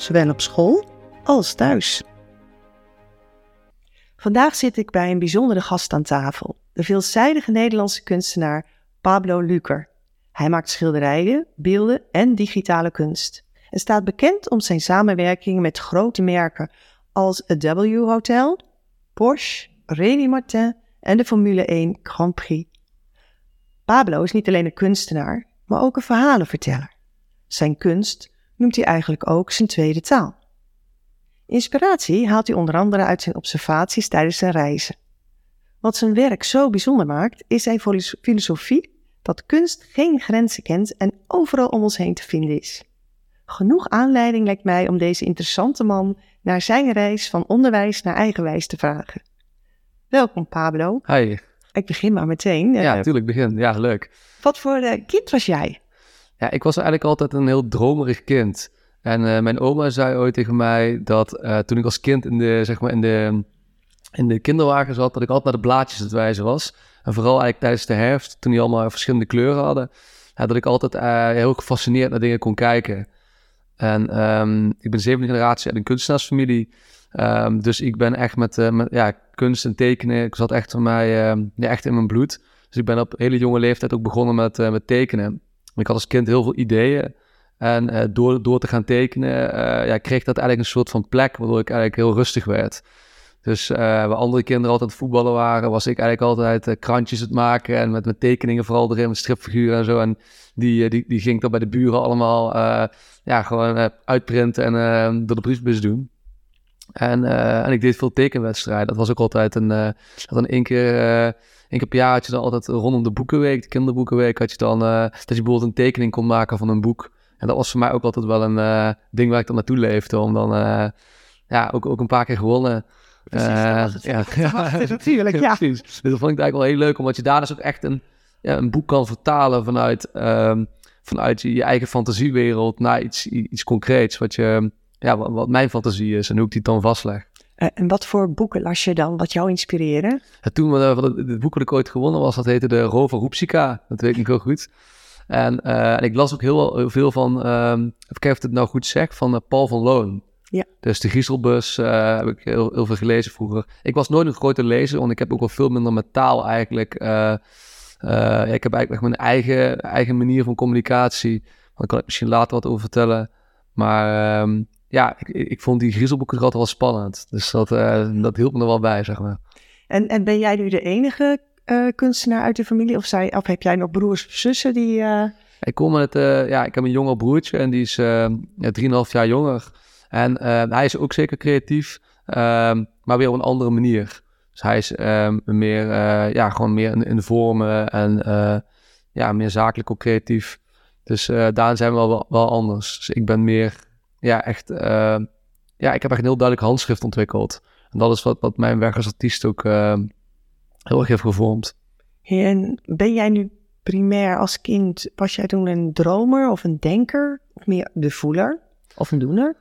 zowel op school als thuis. Vandaag zit ik bij een bijzondere gast aan tafel, de veelzijdige Nederlandse kunstenaar Pablo Luker. Hij maakt schilderijen, beelden en digitale kunst en staat bekend om zijn samenwerking met grote merken als het W Hotel, Porsche, Rémy Martin en de Formule 1 Grand Prix. Pablo is niet alleen een kunstenaar, maar ook een verhalenverteller. Zijn kunst noemt hij eigenlijk ook zijn tweede taal. Inspiratie haalt hij onder andere uit zijn observaties tijdens zijn reizen. Wat zijn werk zo bijzonder maakt, is zijn filosofie dat kunst geen grenzen kent en overal om ons heen te vinden is. Genoeg aanleiding lijkt mij om deze interessante man naar zijn reis van onderwijs naar eigenwijs te vragen. Welkom Pablo. Hi. Ik begin maar meteen. Ja, natuurlijk begin. Ja, leuk. Wat voor uh, kind was jij? Ja, ik was eigenlijk altijd een heel dromerig kind. En uh, mijn oma zei ooit tegen mij dat uh, toen ik als kind in de, zeg maar in de, in de kinderwagen zat, dat ik altijd naar de blaadjes het wijzen was. En vooral eigenlijk tijdens de herfst, toen die allemaal verschillende kleuren hadden, dat ik altijd uh, heel gefascineerd naar dingen kon kijken. En um, ik ben zevende generatie uit een kunstenaarsfamilie. Um, dus ik ben echt met, ja, kunst en tekenen, ik zat echt van mij ja, echt in mijn bloed. Dus ik ben op hele jonge leeftijd ook begonnen met, met tekenen. Ik had als kind heel veel ideeën. En uh, door, door te gaan tekenen, uh, ja, kreeg dat eigenlijk een soort van plek, waardoor ik eigenlijk heel rustig werd. Dus uh, waar andere kinderen altijd voetballen waren, was ik eigenlijk altijd krantjes het maken en met, met tekeningen vooral erin, met stripfiguren en zo. En die, die, die ging ik dan bij de buren allemaal ja, gewoon uitprinten en door de briefbus doen. En, en ik deed veel tekenwedstrijden. Dat was ook altijd een, dat dan één keer één keer per jaar had je dan altijd rondom de boekenweek, de kinderboekenweek, had je dan dat je bijvoorbeeld een tekening kon maken van een boek. En dat was voor mij ook altijd wel een uh, ding waar ik dan naartoe leefde. Om dan uh, ja, ook, ook een paar keer gewonnen. Precies, uh, ja, ja, natuurlijk. Ja. Precies. Dus dat vond ik eigenlijk wel heel leuk. Omdat je daar dus ook echt een, ja, een boek kan vertalen vanuit, um, vanuit je, je, eigen fantasiewereld naar iets, iets concreets. Wat, je, ja, wat, wat mijn fantasie is en hoe ik die dan vastleg. En wat voor boeken las je dan, wat jou inspireerde? Toen, uh, het boek dat ik ooit gewonnen was, dat heette de Rover Roepsika. Dat weet ik heel goed. En, uh, en ik las ook heel, heel veel van, um, even kijken of het nou goed zeg, van uh, Paul van Loon. Ja. Dus de Griezelbus uh, heb ik heel, heel veel gelezen vroeger. Ik was nooit een grote lezer, want ik heb ook wel veel minder met taal eigenlijk. ik heb eigenlijk mijn eigen, eigen manier van communicatie. Daar kan ik misschien later wat over vertellen. Maar um, ja, ik, ik, vond die Griezelboeken altijd wel spannend. Dus dat, dat hielp me er wel bij, zeg maar. En, en ben jij nu de enige uh, kunstenaar uit de familie? Of, zij, of heb jij nog broers of zussen die... Uh... Ik kom met, uh, ja, ik heb een jonger broertje en die is 3,5 jaar jonger. En hij is ook zeker creatief, ehm, maar weer op een andere manier. Dus hij is um, meer, ja, gewoon meer in, in vormen en ja, meer zakelijk ook creatief. Dus daar zijn we wel, wel anders. Dus ik ben meer, ja, echt, ja, ik heb echt een heel duidelijk handschrift ontwikkeld. En dat is wat, wat mijn werk als artiest ook heel erg heeft gevormd. En ben jij nu primair als kind, was jij toen een dromer of een denker? Of meer de voeler of een doener?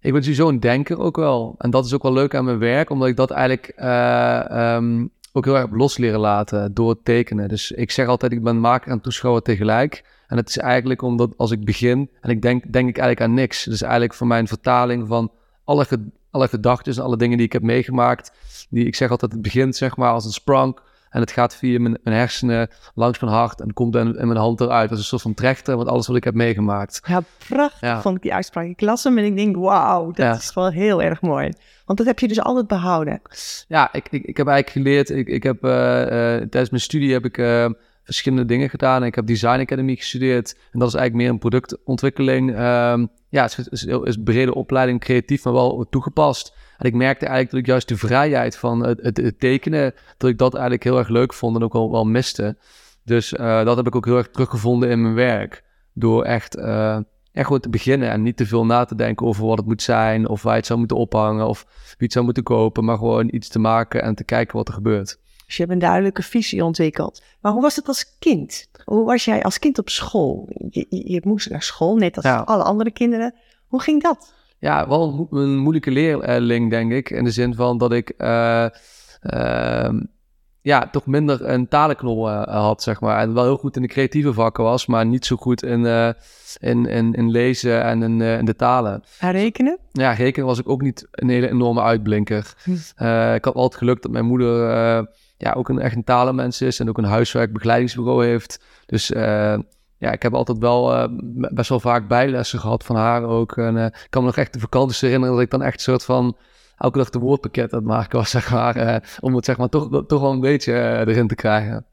Ik ben sowieso een denker ook wel. En dat is ook wel leuk aan mijn werk, omdat ik dat eigenlijk uh, um, ook heel erg los leren laten door het tekenen. Dus ik zeg altijd, ik ben maker en toeschouwer tegelijk. En het is eigenlijk omdat als ik begin en ik denk, denk ik eigenlijk aan niks. Dus eigenlijk voor mijn vertaling van alle, alle gedachten en alle dingen die ik heb meegemaakt. Die, ik zeg altijd, het begint zeg maar als een sprank. En het gaat via mijn, mijn hersenen langs mijn hart en komt in, in mijn hand eruit. Dat is een soort van trechter met alles wat ik heb meegemaakt. Ja, prachtig ja. vond ik die uitspraak. Ik las hem en ik denk, wauw, dat ja. is wel heel erg mooi. Want dat heb je dus altijd behouden. Ja, ik, ik, ik heb eigenlijk geleerd. Ik, ik heb, uh, uh, tijdens mijn studie heb ik uh, verschillende dingen gedaan. Ik heb Design Academy gestudeerd. En dat is eigenlijk meer een productontwikkeling. Um, ja, het is, is brede opleiding, creatief, maar wel toegepast. En ik merkte eigenlijk dat ik juist de vrijheid van het, het, tekenen, dat ik dat eigenlijk heel erg leuk vond en ook wel, wel miste. Dus uh, dat heb ik ook heel erg teruggevonden in mijn werk. Door echt uh, echt gewoon te beginnen en niet te veel na te denken over wat het moet zijn, of waar je het zou moeten ophangen, of wie het zou moeten kopen, maar gewoon iets te maken en te kijken wat er gebeurt. Dus je hebt een duidelijke visie ontwikkeld. Maar hoe was het als kind? Hoe was jij als kind op school? Je, je, moest naar school, net als Ja. alle andere kinderen. Hoe ging dat? Ja, wel een, mo- een moeilijke leerling, denk ik. In de zin van dat ik eh, ehm, ja, toch minder een talenknol eh, had, zeg maar. En wel heel goed in de creatieve vakken was, maar niet zo goed in, eh, in, in, in lezen en in, in de talen. Herrekenen? Ja, rekenen was ik ook niet een hele enorme uitblinker. Hm. Ik had altijd geluk dat mijn moeder ja, ook een echt een talenmens is en ook een huiswerkbegeleidingsbureau heeft. Dus eh, ja, ik heb altijd wel eh, best wel vaak bijlessen gehad van haar ook. En eh, ik kan me nog echt de vakanties herinneren dat ik dan echt een soort van elke dag de woordpakket aan het maken was, zeg maar. om het zeg maar toch, toch wel een beetje erin te krijgen.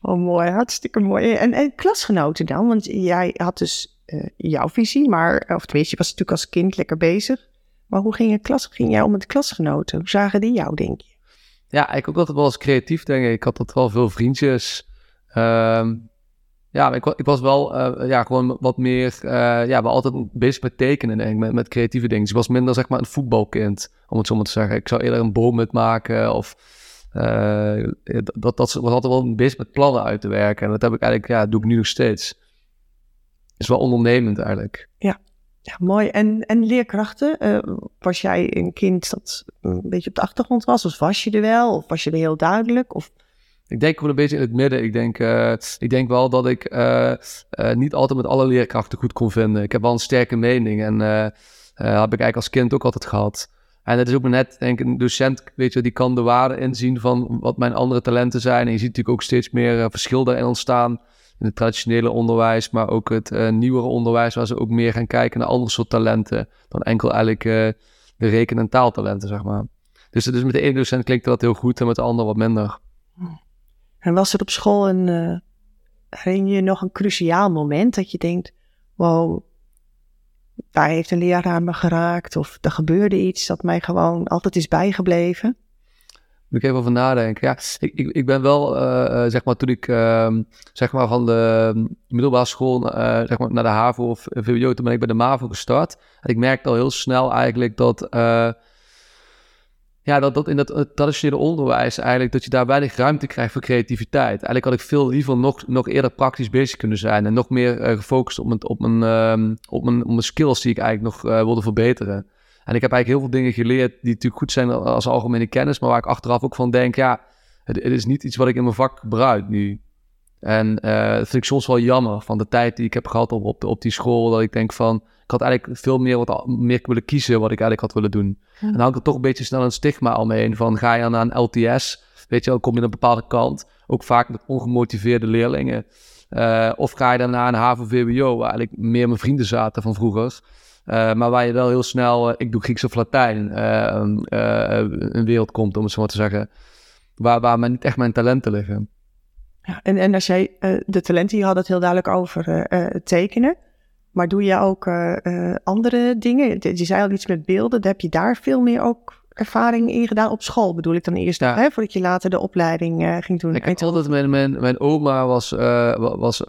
Oh, mooi. Hartstikke mooi. En, en klasgenoten dan? Want jij had dus jouw visie, maar, of tenminste, je was natuurlijk als kind lekker bezig. Maar hoe ging, je klas, ging jij om met klasgenoten? Hoe zagen die jou, denk je? Ja, ik ook altijd wel als creatief, denk ik. Ik had altijd wel veel vriendjes. Ehm, ja, ik, ik was wel eh, ja, gewoon wat meer... eh, ja, wel altijd bezig met tekenen, denk ik. Met, creatieve dingen. Dus was minder, zeg maar, een voetbalkind. Om het zo maar te zeggen. Ik zou eerder een boom met maken of... eh, dat, dat was altijd wel bezig met plannen uit te werken. En dat heb ik eigenlijk, ja, dat doe ik nu nog steeds. is wel ondernemend eigenlijk. Ja, mooi. En, en leerkrachten? Eh, was jij een kind dat een beetje op de achtergrond was? Of was je er wel? Of was je er heel duidelijk? Of Ik denk gewoon een beetje in het midden. Ik denk, eh, ik denk wel dat ik eh, niet altijd met alle leerkrachten goed kon vinden. Ik heb wel een sterke mening en heb ik eigenlijk als kind ook altijd gehad. En het is ook net, denk een docent, weet je, die kan de waarde inzien van wat mijn andere talenten zijn. En je ziet natuurlijk ook steeds meer verschil daarin ontstaan. In het traditionele onderwijs, maar ook het eh, nieuwere onderwijs, waar ze ook meer gaan kijken naar andere soort talenten. Dan enkel eigenlijk eh, de reken- en taaltalenten, zeg maar. Dus, dus met de ene docent klinkt dat heel goed en met de andere wat minder. En was er op school een, je je nog een cruciaal moment dat je denkt, wow, daar heeft een leraar me geraakt of er gebeurde iets dat mij gewoon altijd is bijgebleven? Moet ik even over nadenken. Ja, ik, ik, ik ben wel, eh, eh, zeg maar, toen ik ehm, zeg maar van de middelbare school eh, zeg maar naar de HAVO of VWO, toen ben ik bij de MAVO gestart. En ik merkte al heel snel eigenlijk dat, ja, dat, dat in het traditionele onderwijs eigenlijk, dat je daar weinig ruimte krijgt voor creativiteit. Eigenlijk had ik veel liever nog, nog eerder praktisch bezig kunnen zijn en nog meer gefocust op mijn, op, mijn, ehm, op, mijn, op mijn skills die ik eigenlijk nog wilde verbeteren. En ik heb eigenlijk heel veel dingen geleerd die natuurlijk goed zijn als algemene kennis, maar waar ik achteraf ook van denk, ja, het, het is niet iets wat ik in mijn vak gebruik nu. En eh, dat vind ik soms wel jammer van de tijd die ik heb gehad op, op, op die school, dat ik denk van, ik had eigenlijk veel meer, wat, meer willen kiezen wat ik eigenlijk had willen doen. Ja. En dan hangt er toch een beetje snel een stigma al mee heen van, ga je naar een LTS, weet je wel, kom je aan een bepaalde kant, ook vaak met ongemotiveerde leerlingen. Eh, of ga je dan naar een HAVO-VWO, waar eigenlijk meer mijn vrienden zaten van vroeger. Eh, maar waar je wel heel snel, eh, ik doe Grieks of Latijn, eh, eh, een wereld komt, om het zo maar te zeggen. Waar, waar mijn, niet echt mijn talenten liggen. Ja, en, en als jij de talenten, je had het heel duidelijk over tekenen. Maar doe je ook andere dingen? Je zei al iets met beelden. Heb je daar veel meer ook ervaring in gedaan op school? Bedoel ik dan eerst, Ja. hè, voordat je later de opleiding eh, ging doen? Ik had altijd, mijn, mijn, mijn oma was, wa- was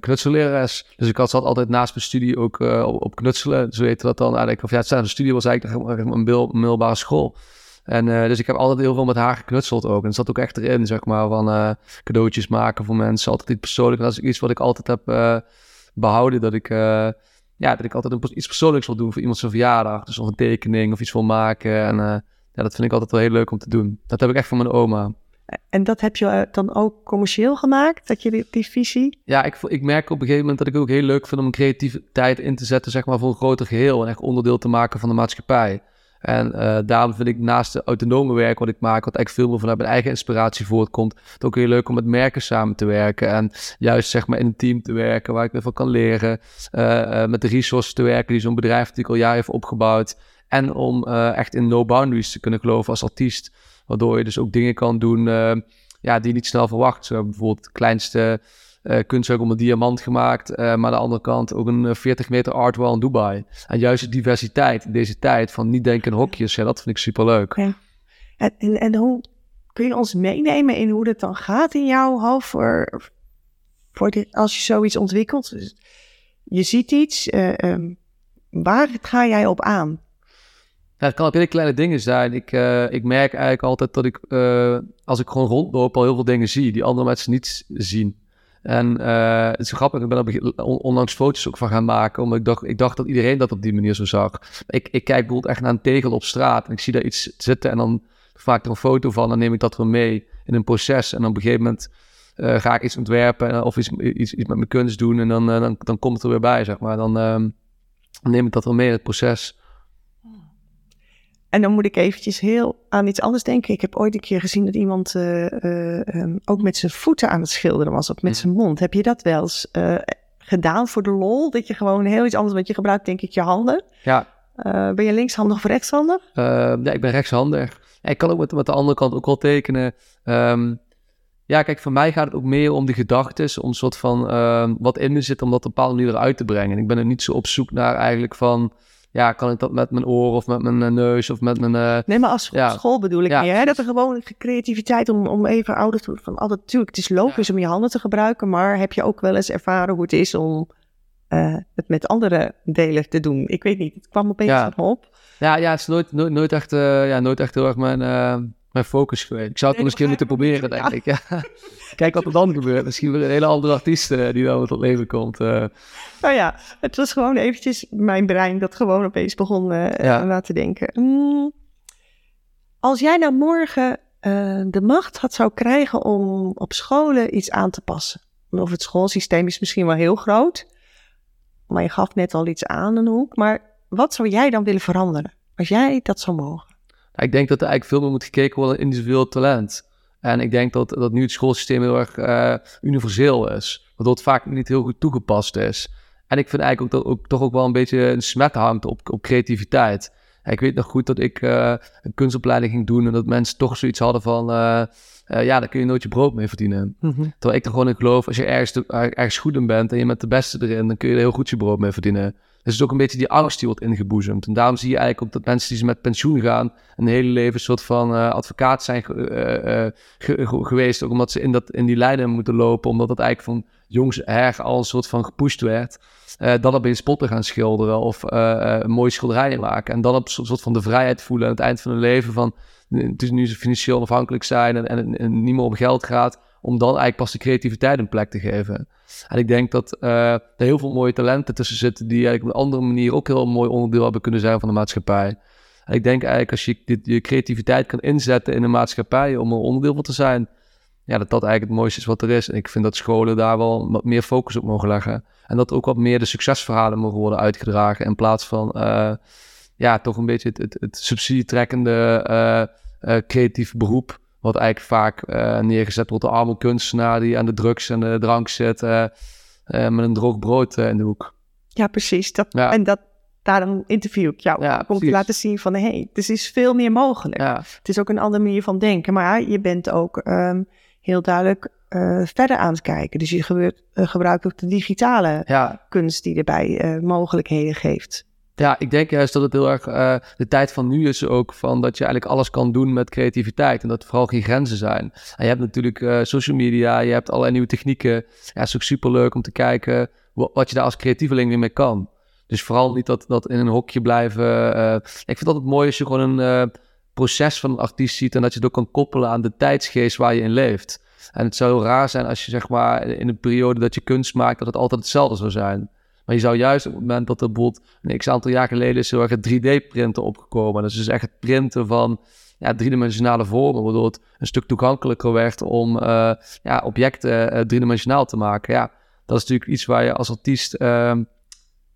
knutsellerares. Dus ik had, zat altijd naast mijn studie ook op, op knutselen. Zo heette dat dan eigenlijk. Of ja, zijn- de studie was eigenlijk een middelbare school. En dus ik heb altijd heel veel met haar geknutseld ook. En het zat ook echt erin, zeg maar, van cadeautjes maken voor mensen. Altijd iets persoonlijks. Dat is iets wat ik altijd heb eh, behouden. Dat ik, ja, dat ik altijd een, iets persoonlijks wil doen voor iemand zijn verjaardag. Dus of een tekening of iets wil maken. En eh, ja, dat vind ik altijd wel heel leuk om te doen. Dat heb ik echt van mijn oma. En dat heb je eh, dan ook commercieel gemaakt? Dat je die, die visie? Ja, ik, ik merk op een gegeven moment dat ik ook heel leuk vind om creativiteit in te zetten, zeg maar, voor een groter geheel en echt onderdeel te maken van de maatschappij. En eh, daarom vind ik naast de autonome werk wat ik maak, wat eigenlijk veel meer vanuit mijn eigen inspiratie voortkomt, het ook heel leuk om met merken samen te werken en juist zeg maar in een team te werken waar ik weer van kan leren, eh, eh, met de resources te werken die zo'n bedrijf natuurlijk al jaren heeft opgebouwd en om echt in no boundaries te kunnen geloven als artiest, waardoor je dus ook dingen kan doen ja, die je niet snel verwacht. Zo bijvoorbeeld het kleinste eh kunstwerk om een diamant gemaakt. eh, maar aan de andere kant ook een eh, 40 meter artwall in Dubai. En juist de diversiteit in deze tijd van niet denken in hokjes. Ja, dat vind ik superleuk. En, en, en hoe kun je ons meenemen in hoe dat dan gaat in jouw hoofd voor, voor als je zoiets ontwikkelt? Dus je ziet iets, uh, um, waar ga jij op aan? Ja, het kan op hele kleine dingen zijn. Ik, uh, ik merk eigenlijk altijd dat ik, uh, als ik gewoon rondloop, al heel veel dingen zie die andere mensen niet zien. En uh, het is grappig, ik ben onlangs foto's ook van gaan maken, omdat ik dacht, ik dacht dat iedereen dat op die manier zo zag. Ik, ik kijk bijvoorbeeld echt naar een tegel op straat en ik zie daar iets zitten en dan maak ik er een foto van dan neem ik dat weer mee in een proces. En op een gegeven moment uh, ga ik iets ontwerpen of iets, iets, met mijn kunst doen en dan, uh, dan, dan komt het er weer bij, zeg maar. Dan uh, neem ik dat weer mee in het proces. En dan moet ik eventjes heel aan iets anders denken. Ik heb ooit een keer gezien dat iemand um, ook met zijn voeten aan het schilderen was, of met zijn mond. Heb je dat wel eens gedaan voor de lol? Dat je gewoon heel iets anders, want je gebruikt denk ik je handen. Ja. ben je linkshandig of rechtshandig? ja, ik ben rechtshandig. Ik kan ook met, met de andere kant ook wel tekenen. Um, ja, kijk, voor mij gaat het ook meer om de gedachten, om een soort van uh, wat in me zit, om dat op een bepaalde manier eruit te brengen. ik ben er niet zo op zoek naar eigenlijk van, ja, kan ik dat met mijn oor of met mijn uh, neus of met mijn... Uh, nee, maar als ja, school bedoel ik ja, meer, hè? dat er gewoon creativiteit om, om even ouders te van altijd, natuurlijk, het is logisch om je handen te gebruiken, maar heb je ook wel eens ervaren hoe het is om uh, het met andere delen te doen? Ik weet niet, het kwam opeens ja. op. Ja, ja, het is nooit, nooit, nooit, echt, ja, nooit echt heel erg mijn mijn focus geweest. Ik zou het wel eens keer moeten proberen, denk ik. Ja. Kijk wat er dan gebeurt. Misschien weer een hele andere artiest uh, die dan tot leven komt. Uh. Nou ja, het was gewoon eventjes mijn brein dat gewoon opeens begon uh, ja. na te denken. Mm, als jij nou morgen de macht had zou krijgen om op scholen iets aan te passen. Of het schoolsysteem is misschien wel heel groot. Maar je gaf net al iets aan een hoek. Maar wat zou jij dan willen veranderen? Als jij dat zou mogen? Ik denk dat er eigenlijk veel meer moet gekeken worden naar individueel talent. En ik denk dat, dat nu het schoolsysteem heel erg uh, universeel is. Waardoor het vaak niet heel goed toegepast is. En ik vind eigenlijk ook dat ook, toch ook wel een beetje een smet hangt op, op creativiteit. ik weet nog goed dat ik uh, een kunstopleiding ging doen en dat mensen toch zoiets hadden van... Uh, ja, daar kun je nooit je brood mee verdienen. Mm Terwijl ik er gewoon in geloof, als je ergens, ergens goed in bent en je bent de beste erin, dan kun je er heel goed je brood mee verdienen. Dus het is ook een beetje die angst die wordt ingeboezemd. En daarom zie je eigenlijk ook dat mensen die met pensioen gaan, een hele leven een soort van uh, advocaat zijn uh, uh, geweest. Ook omdat ze in, dat, in die lijnen moeten lopen, omdat dat eigenlijk van jongs her al een soort van gepusht werd. dan op een spotten gaan schilderen of een mooie schilderijen maken. En dan op een soort van de vrijheid voelen aan het eind van hun leven van nu ze financieel afhankelijk zijn en, en, en niet meer om geld gaat om dan eigenlijk pas de creativiteit een plek te geven. En ik denk dat uh, er heel veel mooie talenten tussen zitten die eigenlijk op een andere manier ook heel mooi onderdeel hebben kunnen zijn van de maatschappij. En ik denk eigenlijk als je dit, je creativiteit kan inzetten in de maatschappij om er onderdeel van te zijn, ja, dat dat eigenlijk het mooiste is wat er is. En ik vind dat scholen daar wel wat meer focus op mogen leggen. En dat ook wat meer de succesverhalen mogen worden uitgedragen in plaats van uh, ja, toch een beetje het, het, het subsidietrekkende uh, creatief beroep wat eigenlijk vaak uh, neergezet wordt door arme kunstenaar die aan de drugs en de drank zit uh, uh, met een droog brood in de hoek. Ja, precies. Dat, ja. En dat, daarom interview ik jou. Ja, om te laten zien van, hé, hey, er is veel meer mogelijk. Ja. Het is ook een andere manier van denken. Maar je bent ook um, heel duidelijk verder aan het kijken. Dus je gebeurt, gebruikt ook de digitale kunst die erbij mogelijkheden geeft. Ja, ik denk juist dat het heel erg uh, de tijd van nu is ook van dat je eigenlijk alles kan doen met creativiteit en dat er vooral geen grenzen zijn. En je hebt natuurlijk uh, social media, je hebt allerlei nieuwe technieken. Ja, het is ook super leuk om te kijken wat je daar als creatieveling weer mee kan. Dus vooral niet dat, dat in een hokje blijven. Uh, ik vind altijd mooi als je gewoon een proces van een artiest ziet en dat je het ook kan koppelen aan de tijdsgeest waar je in leeft. En het zou heel raar zijn als je zeg maar in een periode dat je kunst maakt, dat het altijd hetzelfde zou zijn. Maar je zou juist op het moment dat er bijvoorbeeld een x-aantal jaar geleden is heel erg het 3D-printen opgekomen. Dat is dus echt het printen van ja, driedimensionale vormen, waardoor het een stuk toegankelijker werd om uh, ja, objecten uh, driedimensionaal te maken. Ja, dat is natuurlijk iets waar je als artiest uh,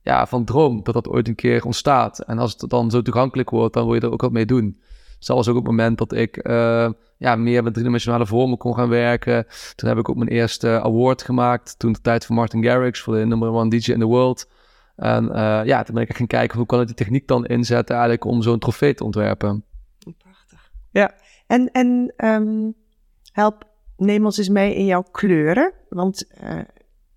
ja, van droomt, dat dat ooit een keer ontstaat. En als het dan zo toegankelijk wordt, dan wil je er ook wat mee doen. Zelfs ook op het moment dat ik uh, ja, meer met driedimensionale vormen kon gaan werken. Toen heb ik ook mijn eerste award gemaakt. Toen de tijd van Martin Garrix voor de number one DJ in the world. En uh, ja, toen ben ik gaan kijken hoe kan ik die techniek dan inzetten eigenlijk om zo'n trofee te ontwerpen. Prachtig. Ja, en, en um, help, neem ons eens mee in jouw kleuren. Want uh,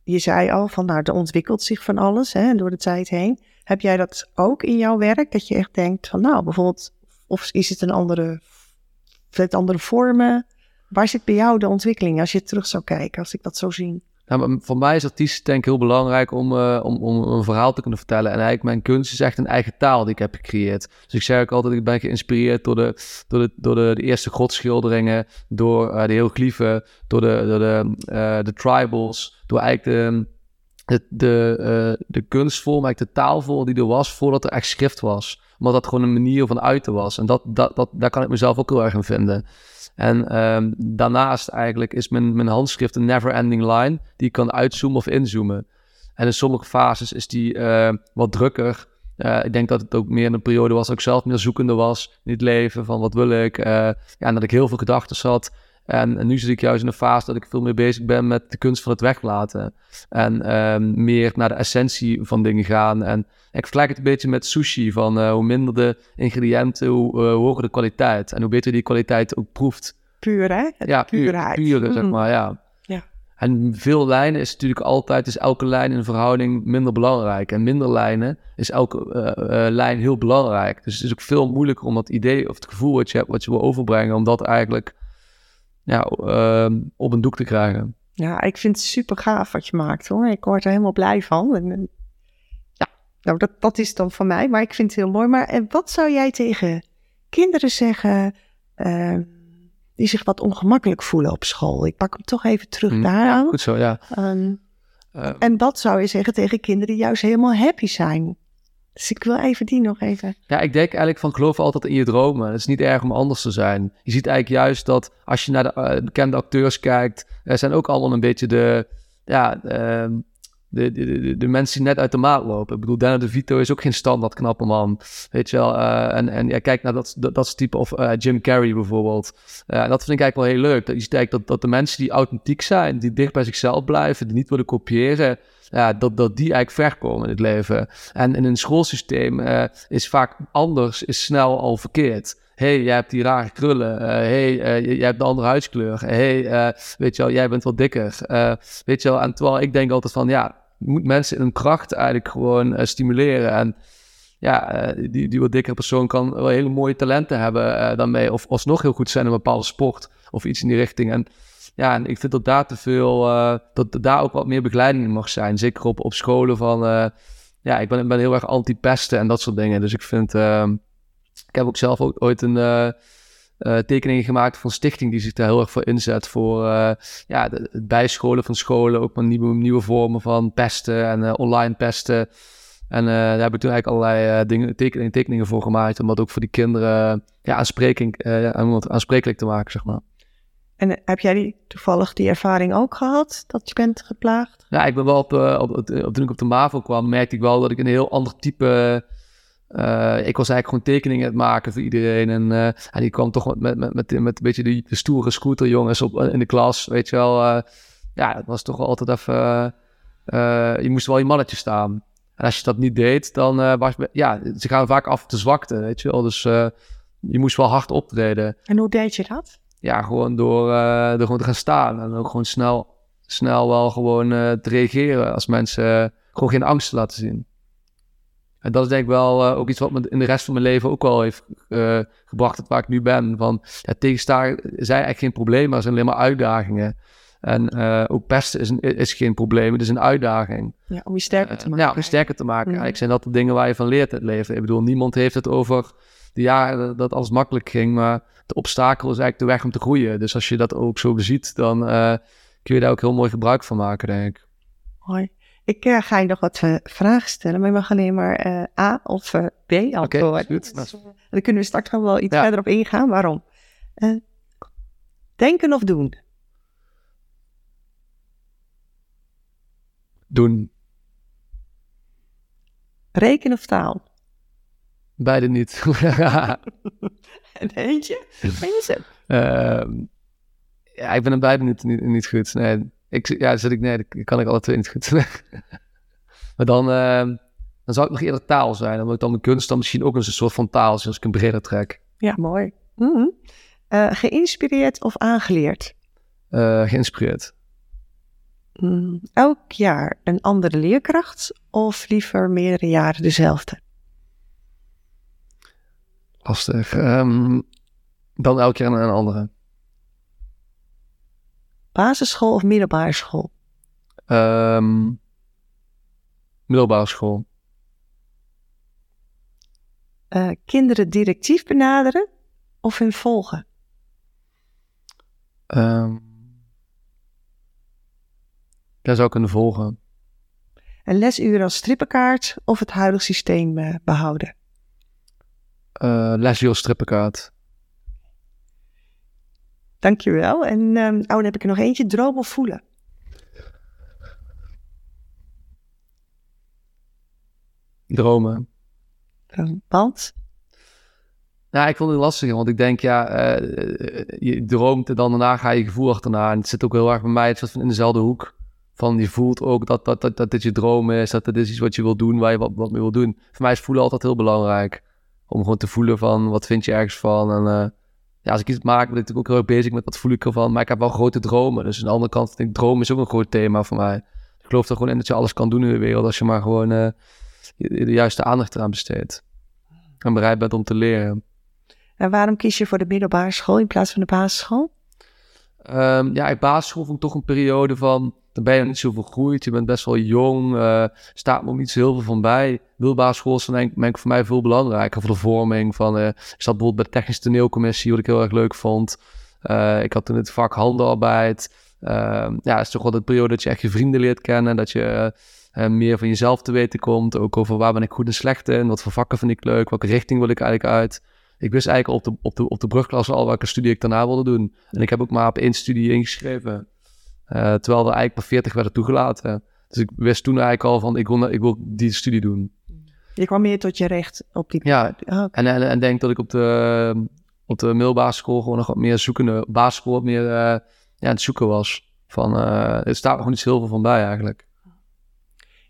je zei al van nou, er ontwikkelt zich van alles hè, door de tijd heen. Heb jij dat ook in jouw werk? Dat je echt denkt van nou, bijvoorbeeld of is het een andere, het andere vormen? Waar zit bij jou de ontwikkeling als je terug zou kijken, als ik dat zo zie? Nou, voor mij is artiest denk ik heel belangrijk om, uh, om, om een verhaal te kunnen vertellen. En eigenlijk mijn kunst is echt een eigen taal die ik heb gecreëerd. Dus ik zeg ook altijd, ik ben geïnspireerd door de, door de, door de, de eerste godschilderingen, door uh, de hieroglyphen, door de, door de, uh, de tribals, door eigenlijk de, de, de, de kunstvorm, eigenlijk de taalvorm die er was voordat er echt schrift was. Omdat dat gewoon een manier van uiten was. En dat, dat, dat, daar kan ik mezelf ook heel erg in vinden. En um, daarnaast eigenlijk is mijn, mijn handschrift een never-ending line die ik kan uitzoomen of inzoomen. En in sommige fases is die uh, wat drukker. Uh, ik denk dat het ook meer een periode was dat ik zelf meer zoekende was in het leven. Van wat wil ik? Uh, ja, en dat ik heel veel gedachten had. En, en, nu zit ik juist in een fase dat ik veel meer bezig ben met de kunst van het weglaten. En um, meer naar de essentie van dingen gaan. En ik vergelijk het een beetje met sushi. Van uh, hoe minder de ingrediënten, hoe, uh, hoger de kwaliteit. En hoe beter die kwaliteit ook proeft. Puur, hè? Het ja, puurheid. Puur, puur zeg Mm. maar, ja. Ja. En veel lijnen is natuurlijk altijd, is elke lijn in een verhouding minder belangrijk. En minder lijnen is elke uh, lijn heel belangrijk. Dus het is ook veel moeilijker om dat idee of het gevoel wat je hebt, wat je wil overbrengen, om dat eigenlijk ja, uh, op een doek te krijgen. Ja, ik vind het super gaaf wat je maakt hoor. Ik word er helemaal blij van. En, en, ja, nou dat, dat is dan van mij, maar ik vind het heel mooi. Maar en wat zou jij tegen kinderen zeggen uh, die zich wat ongemakkelijk voelen op school? Ik pak hem toch even terug Hm, daaraan. Goed zo, ja. Um, Uh, en wat zou je zeggen tegen kinderen die juist helemaal happy zijn? Dus ik wil even die nog even. Ja, ik denk eigenlijk van geloof altijd in je dromen. Het is niet erg om anders te zijn. Je ziet eigenlijk juist dat als je naar de uh, bekende acteurs kijkt, er zijn ook allemaal een beetje de, ja, uh, de, de, de, de, mensen die net uit de maat lopen. Ik bedoel, Danny DeVito is ook geen standaard knappe man. Weet je wel, uh, en, en ja, kijk naar dat, dat, type, of uh, Jim Carrey bijvoorbeeld. Uh, dat vind ik eigenlijk wel heel leuk. Dat je eigenlijk dat, dat de mensen die authentiek zijn, die dicht bij zichzelf blijven, die niet willen kopiëren, ja, dat, dat die eigenlijk verkomen in het leven. En in een schoolsysteem is vaak anders, is snel al verkeerd. Hey, jij hebt die rare krullen. Uh, hey, uh, jij hebt een andere huidskleur. hey, weet je wel, jij bent wat dikker. weet je wel, en terwijl ik denk altijd van, ja, je moet mensen in hun kracht eigenlijk gewoon stimuleren. En ja, die, die wat dikkere persoon kan wel hele mooie talenten hebben dan mee. Of alsnog heel goed zijn in een bepaalde sport of iets in die richting. En ja, en ik vind dat daar te veel, dat daar ook wat meer begeleiding in mag zijn. Zeker op, op scholen van, ja, ik ben, ben heel erg anti-pesten en dat soort dingen. Dus ik vind, uh, ik heb ook zelf ook ooit een uh, tekening gemaakt van een stichting die zich daar heel erg voor inzet. Voor ja, de, het bijscholen van scholen, ook maar nieuwe, nieuwe vormen van pesten en online pesten. En daar heb ik toen eigenlijk allerlei dingen, tekeningen, tekeningen voor gemaakt. Om dat ook voor die kinderen ja, aanspreking, aansprekelijk te maken, zeg maar. En heb jij die, toevallig die ervaring ook gehad, dat je bent geplaagd? Ja, ik ben wel op, op, op, toen ik op de MAVO kwam, merkte ik wel dat ik een heel ander type... Uh, ik was eigenlijk gewoon tekeningen aan het maken voor iedereen. En, uh, en die kwam toch met, met, met, met, een beetje de, de stoere scooterjongens op, in de klas, weet je wel. ja, het was toch altijd even... je moest wel je mannetje staan. En als je dat niet deed, dan was... Ja, ze gaan vaak af de zwakte, weet je wel. Dus je moest wel hard optreden. En hoe deed je dat? ja, gewoon door, door gewoon te gaan staan. En ook gewoon snel, snel wel gewoon te reageren als mensen gewoon geen angst te laten zien. En dat is denk ik wel ook iets wat me in de rest van mijn leven ook wel heeft gebracht, het waar ik nu ben. Van ja, tegenstaan zijn eigenlijk geen problemen, maar zijn alleen maar uitdagingen. En ook pesten is, een, is geen probleem, het is een uitdaging. Ja, om je sterker te maken. ja, om je sterker te maken. Mm. Eigenlijk zijn dat de dingen waar je van leert in het leven. Ik bedoel, niemand heeft het over de jaren dat alles makkelijk ging, maar de obstakel is eigenlijk de weg om te groeien. Dus als je dat ook zo beziet, dan kun je daar ook heel mooi gebruik van maken, denk ik. Hoi. Ik uh, ga je nog wat uh, vragen stellen, maar je mag alleen maar A of B antwoorden. Okay, goed. Dus, dan kunnen we straks nog wel iets ja. verder op ingaan. Waarom? denken of doen? Doen. Rekenen of taal? Beide niet. en eentje? Mensen. Uh, ja, ik ben er beide niet, niet, niet goed. Nee, ik, ja, zit ik, nee, dat kan ik alle twee niet goed. maar dan, uh, dan zou ik nog eerder taal zijn. Dan wordt dan de kunst dan misschien ook een soort van taal, als ik een breder trek. Ja, mooi. Mm -hmm. uh, geïnspireerd of aangeleerd? Uh, geïnspireerd. Mm, elk jaar een andere leerkracht of liever meerdere jaren dezelfde? Lastig. Um, dan keer een, een andere. Basisschool of middelbare school? Ehm, middelbare school. Eh, kinderen directief benaderen of hun volgen? Ehm daar zou ik kunnen volgen. Een lesuur als strippenkaart of het huidige systeem eh, behouden? Uh, lesje als strippenkaart. Dankjewel. En ehm, oh, dan heb ik er nog eentje. Droom of voelen? Dromen. Want? Nou, ik vond het lastig, want ik denk, ja, eh, je droomt en dan daarna ga je gevoel achterna. En het zit ook heel erg bij mij, het zit in dezelfde hoek. Van je voelt ook dat, dat, dat, dat dit je droom is, dat het is iets wat je wil doen, waar je wat, wat mee wil doen. Voor mij is voelen altijd heel belangrijk. Om gewoon te voelen van, wat vind je ergens van. En uh, ja, als ik iets maak, ben ik natuurlijk ook heel erg bezig met wat voel ik ervan. Maar ik heb wel grote dromen. Dus aan de andere kant, denk ik, droom is ook een groot thema voor mij. Ik geloof er gewoon in dat je alles kan doen in de wereld als je maar gewoon uh, de juiste aandacht eraan besteedt. En bereid bent om te leren. En waarom kies je voor de middelbare school in plaats van de basisschool? Um, ja, ik basisschool vond ik toch een periode van dan ben je niet zoveel gegroeid. Je bent best wel jong. Uh, staat nog niet zo heel veel van bij. Middelbare is dan denk, ik voor mij veel belangrijker voor de vorming. Van, uh, ik zat bijvoorbeeld bij de technische toneelcommissie, wat ik heel erg leuk vond. Uh, ik had toen het vak handenarbeid. Ehm, ja, het is toch wel de periode dat je echt je vrienden leert kennen. Dat je meer van jezelf te weten komt. Ook over waar ben ik goed en slecht in. Wat voor vakken vind ik leuk. Welke richting wil ik eigenlijk uit. Ik wist eigenlijk op de, op de, op de brugklas al welke studie ik daarna wilde doen. En ik heb ook maar op één studie ingeschreven. Uh, terwijl er eigenlijk maar 40 werden toegelaten. Dus ik wist toen eigenlijk al van, ik wil, ik wil die studie doen. Je kwam meer tot je recht op die... Ja, oh, en, en, en denk dat ik op de, op de middelbare school gewoon nog wat meer zoekende... Basisschool wat meer uh, ja, aan het zoeken was. Van, uh, er staat nog niet zo heel veel van bij eigenlijk.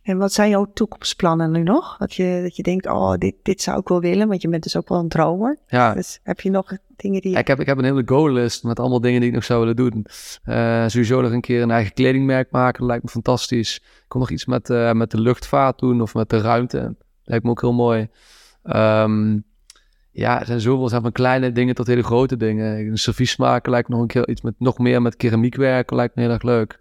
En wat zijn jouw toekomstplannen nu nog? Dat je, dat je denkt, oh, dit, dit zou ik wel willen, want je bent dus ook wel een dromer. Ja. Dus heb je nog dingen die... Ik heb, ik heb een hele goallist met allemaal dingen die ik nog zou willen doen. Uh, sowieso nog een keer een eigen kledingmerk maken, dat lijkt me fantastisch. Ik kon nog iets met, uh, met de luchtvaart doen of met de ruimte. Lijkt me ook heel mooi. Um, ja, er zijn zoveel zijn van kleine dingen tot hele grote dingen. Een servies maken lijkt me nog een keer iets met nog meer met keramiek werken, lijkt me heel erg leuk.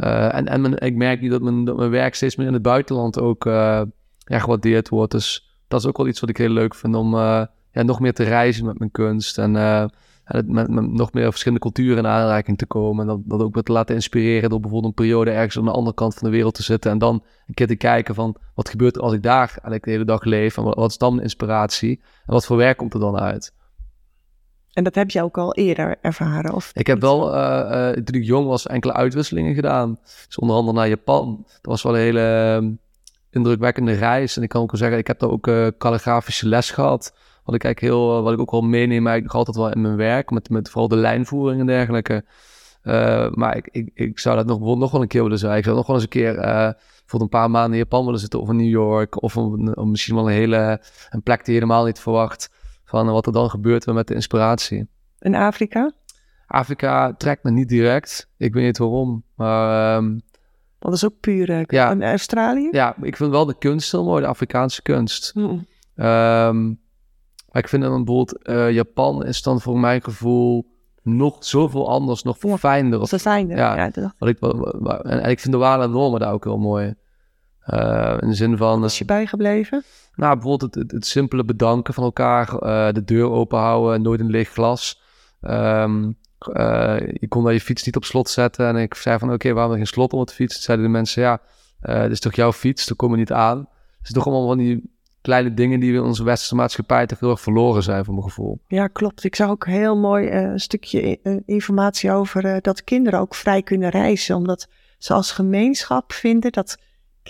Uh, en en ik merk niet dat mijn, mijn werk steeds meer in het buitenland ook uh, ja, gewaardeerd wordt. Dus dat is ook wel iets wat ik heel leuk vind om uh, ja, nog meer te reizen met mijn kunst. En met, met, nog meer verschillende culturen in aanraking te komen. En dat, dat ook te laten inspireren door bijvoorbeeld een periode ergens aan de andere kant van de wereld te zitten. En dan een keer te kijken van wat gebeurt er als ik daar eigenlijk de hele dag leef. En wat, is dan de inspiratie? En wat voor werk komt er dan uit? En dat heb je ook al eerder ervaren? Of ik heb wel, uh, uh, toen ik jong was, enkele uitwisselingen gedaan. Dus onder andere naar Japan. Dat was wel een hele uh, indrukwekkende reis. En ik kan ook wel zeggen, ik heb daar ook uh, calligrafische les gehad. Wat ik eigenlijk heel, wat ik ook wel meeneem, eigenlijk nog altijd wel in mijn werk. Met, met vooral de lijnvoering en dergelijke. maar ik, ik, ik zou dat nog, nog wel een keer willen zijn. Ik zou nog wel eens een keer voor een paar maanden in Japan willen zitten. Of in New York. Of, een, of misschien wel een hele een plek die je helemaal niet verwacht van wat er dan gebeurt met de inspiratie. In Afrika? Afrika trekt me niet direct. Ik weet niet waarom, maar... Um, dat is ook puur... Uh, ja, in Australië? Ja, ik vind wel de kunst heel mooi, de Afrikaanse kunst. Mm. Um, maar ik vind dan bijvoorbeeld uh, Japan is dan voor mijn gevoel nog zoveel anders, nog veel fijner. Ze zijn er, ja. ja wat ik, en, en, ik vind de waarde en normen daar ook heel mooi. Uh, in de zin van... Wat is je bijgebleven? Nou, bijvoorbeeld het, het, simpele bedanken van elkaar, uh, de deur open houden, nooit een leeg glas. Um, uh, je kon daar je fiets niet op slot zetten. En ik zei van, oké, okay, waarom geen slot om de fiets? zeiden de mensen, ja, dit is toch jouw fiets, daar kom je niet aan. Het is toch allemaal van die kleine dingen die in onze westerse maatschappij toch heel erg verloren zijn, voor mijn gevoel. Ja, klopt. Ik zag ook heel mooi een stukje informatie over dat kinderen ook vrij kunnen reizen. Omdat ze als gemeenschap vinden dat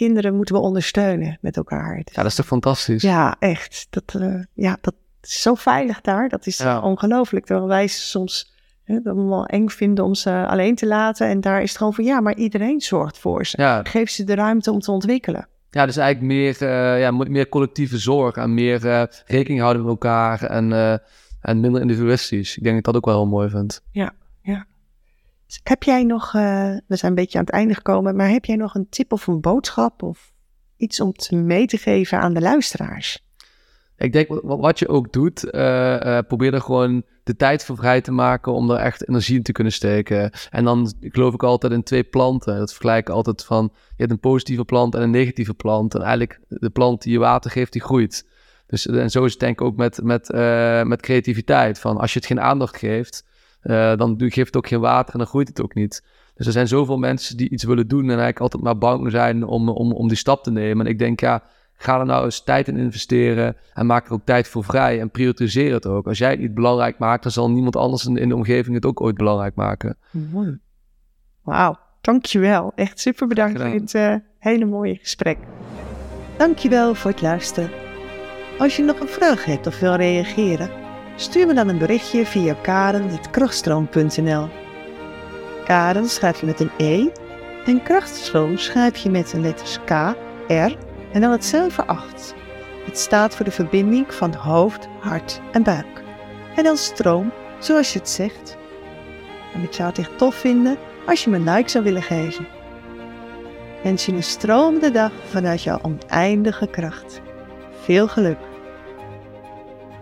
kinderen moeten we ondersteunen met elkaar. ja, dat is toch fantastisch? Ja, echt. Dat, uh, ja, dat is zo veilig daar. Dat is ja. ongelooflijk. Terwijl wij soms hè, dat we wel eng vinden om ze alleen te laten. En daar is het gewoon van, ja, maar iedereen zorgt voor ze. Ja. Geef ze de ruimte om te ontwikkelen. Ja, dus eigenlijk meer, uh, ja, meer collectieve zorg en meer uh, rekening houden met elkaar en, en minder individualistisch. Ik denk dat ik dat ook wel heel mooi vind. Ja, ja. Heb jij nog, uh, we zijn een beetje aan het einde gekomen, maar heb jij nog een tip of een boodschap of iets om te mee te geven aan de luisteraars? Ik denk, wat je ook doet, uh, uh, probeer er gewoon de tijd voor vrij te maken om er echt energie in te kunnen steken. En dan geloof ik altijd in twee planten. Dat vergelijk ik altijd van, je hebt een positieve plant en een negatieve plant. En eigenlijk de plant die je water geeft, die groeit. Dus, en zo is het denk ik ook met, met, met creativiteit. Van als je het geen aandacht geeft, uh, dan geeft het ook geen water en dan groeit het ook niet. Dus er zijn zoveel mensen die iets willen doen en eigenlijk altijd maar bang zijn om, om, om die stap te nemen. En ik denk, ja, ga er nou eens tijd in investeren en maak er ook tijd voor vrij en prioritiseer het ook. Als jij het niet belangrijk maakt, dan zal niemand anders in, in de omgeving het ook ooit belangrijk maken. Mooi. Wauw, dankjewel. Echt super bedankt voor dit uh, hele mooie gesprek. Dankjewel voor het luisteren. Als je nog een vraag hebt of wil reageren, stuur me dan een berichtje via karen.krachtstroom.nl Karen schrijf je met een E en krachtstroom schrijf je met de letters K, R en dan het cijfer 8. Het staat voor de verbinding van hoofd, hart en buik. En dan stroom, zoals je het zegt. En ik zou het echt tof vinden als je me een like zou willen geven. Wens je een stromende dag vanuit jouw oneindige kracht. Veel geluk!